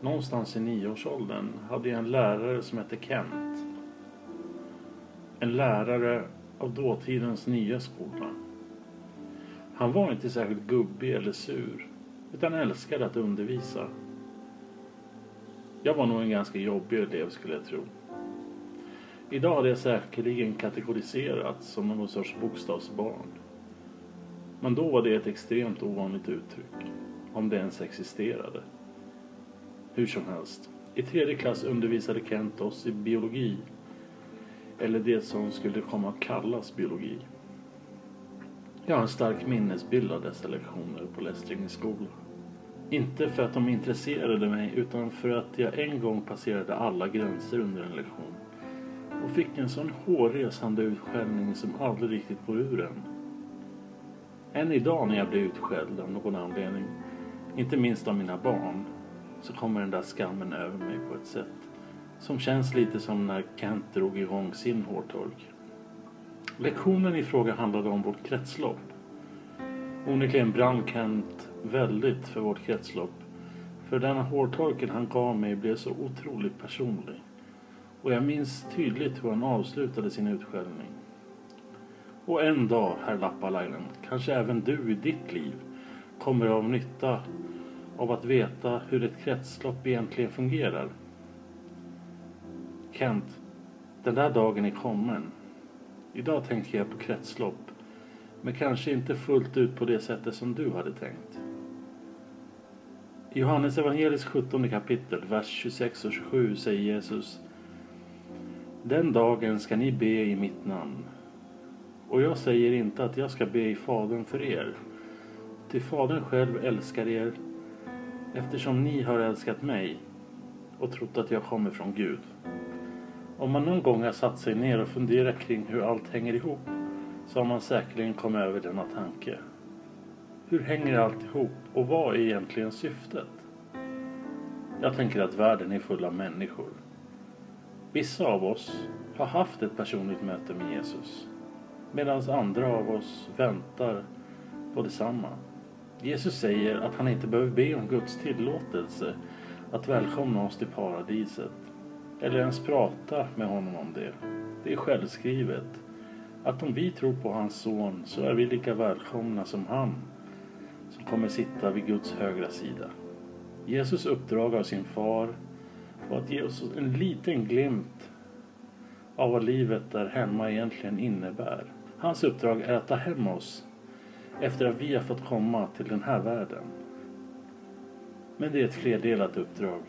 någonstans i nioårsåldern, hade jag en lärare som hette Kent. En lärare av dåtidens nya skola. Han var inte särskilt gubbig eller sur, utan älskade att undervisa. Jag var nog en ganska jobbig elev skulle jag tro. Idag hade jag säkerligen kategoriserats som någon sorts bokstavsbarn. Men då var det ett extremt ovanligt uttryck, om det ens existerade. Hur som helst, i tredje klass undervisade Kent oss i biologi, eller det som skulle komma att kallas biologi. Jag har en stark minnesbild av dessa lektioner på Lästringens skola. Inte för att de intresserade mig utan för att jag en gång passerade alla gränser under en lektion och fick en sån hårresande utskällning som aldrig riktigt går ur en. Än idag när jag blir utskälld av någon anledning, inte minst av mina barn, så kommer den där skammen över mig på ett sätt som känns lite som när Kent drog igång sin hårtork. Lektionen i fråga handlade om vårt kretslopp. Onekligen brann Kent väldigt för vårt kretslopp. För denna hårtorken han gav mig blev så otroligt personlig. Och jag minns tydligt hur han avslutade sin utskällning. Och en dag, herr Lappalainen, kanske även du i ditt liv kommer av nytta av att veta hur ett kretslopp egentligen fungerar. Kent, den där dagen är kommen. Idag tänker jag på kretslopp, men kanske inte fullt ut på det sättet som du hade tänkt. I Johannes evangelis 17 kapitel, vers 26 och 27 säger Jesus Den dagen ska ni be i mitt namn. Och jag säger inte att jag ska be i Fadern för er. Till Fadern själv älskar er eftersom ni har älskat mig och trott att jag kommer från Gud. Om man någon gång har satt sig ner och funderat kring hur allt hänger ihop så har man säkerligen kommit över denna tanke. Hur hänger allt ihop och vad är egentligen syftet? Jag tänker att världen är full av människor. Vissa av oss har haft ett personligt möte med Jesus medan andra av oss väntar på detsamma. Jesus säger att han inte behöver be om Guds tillåtelse att välkomna oss till paradiset eller ens prata med honom om det. Det är självskrivet att om vi tror på hans son så är vi lika välkomna som han som kommer sitta vid Guds högra sida. Jesus uppdrag av sin far var att ge oss en liten glimt av vad livet där hemma egentligen innebär. Hans uppdrag är att ta hem oss efter att vi har fått komma till den här världen. Men det är ett flerdelat uppdrag.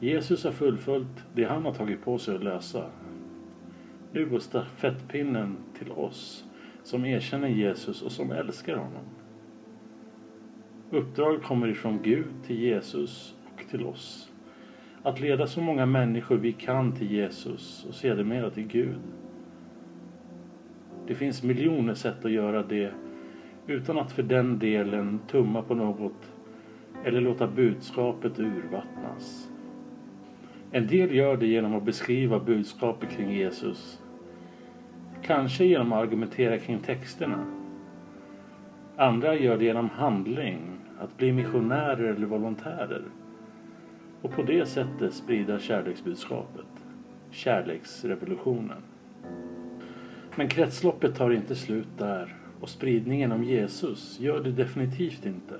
Jesus har fullföljt det han har tagit på sig att lösa. Nu går stafettpinnen till oss som erkänner Jesus och som älskar honom. Uppdraget kommer ifrån Gud till Jesus och till oss. Att leda så många människor vi kan till Jesus och sedermera till Gud. Det finns miljoner sätt att göra det utan att för den delen tumma på något eller låta budskapet urvattnas. En del gör det genom att beskriva budskapet kring Jesus. Kanske genom att argumentera kring texterna. Andra gör det genom handling, att bli missionärer eller volontärer. Och på det sättet sprida kärleksbudskapet. Kärleksrevolutionen. Men kretsloppet tar inte slut där och spridningen om Jesus gör det definitivt inte.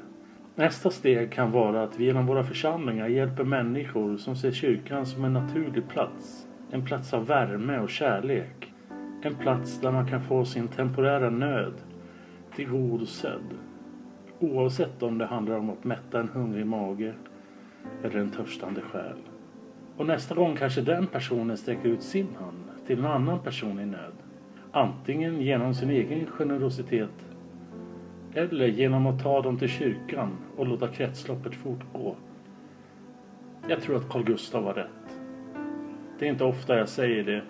Nästa steg kan vara att vi genom våra församlingar hjälper människor som ser kyrkan som en naturlig plats. En plats av värme och kärlek. En plats där man kan få sin temporära nöd tillgodosedd. Oavsett om det handlar om att mätta en hungrig mage eller en törstande själ. Och nästa gång kanske den personen sträcker ut sin hand till en annan person i nöd. Antingen genom sin egen generositet eller genom att ta dem till kyrkan och låta kretsloppet fortgå. Jag tror att Carl Gustav var rätt. Det är inte ofta jag säger det,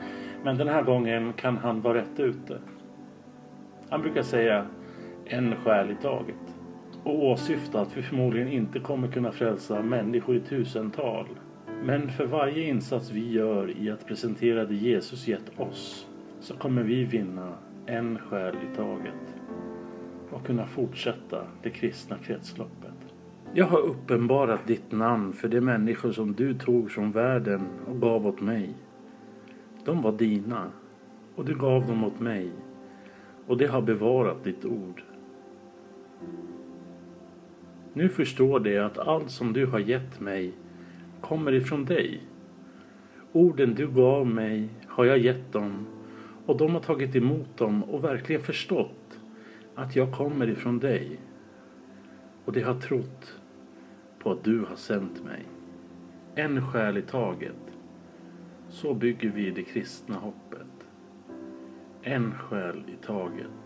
men den här gången kan han vara rätt ute. Han brukar säga en själ i taget och åsyfta att vi förmodligen inte kommer kunna frälsa människor i tusental. Men för varje insats vi gör i att presentera det Jesus gett oss så kommer vi vinna en själ i taget och kunna fortsätta det kristna kretsloppet. Jag har uppenbarat ditt namn för de människor som du tog från världen och gav åt mig. De var dina och du gav dem åt mig och de har bevarat ditt ord. Nu förstår de att allt som du har gett mig kommer ifrån dig. Orden du gav mig har jag gett dem och de har tagit emot dem och verkligen förstått att jag kommer ifrån dig. Och de har trott på att du har sänt mig. En själ i taget. Så bygger vi det kristna hoppet. En själ i taget.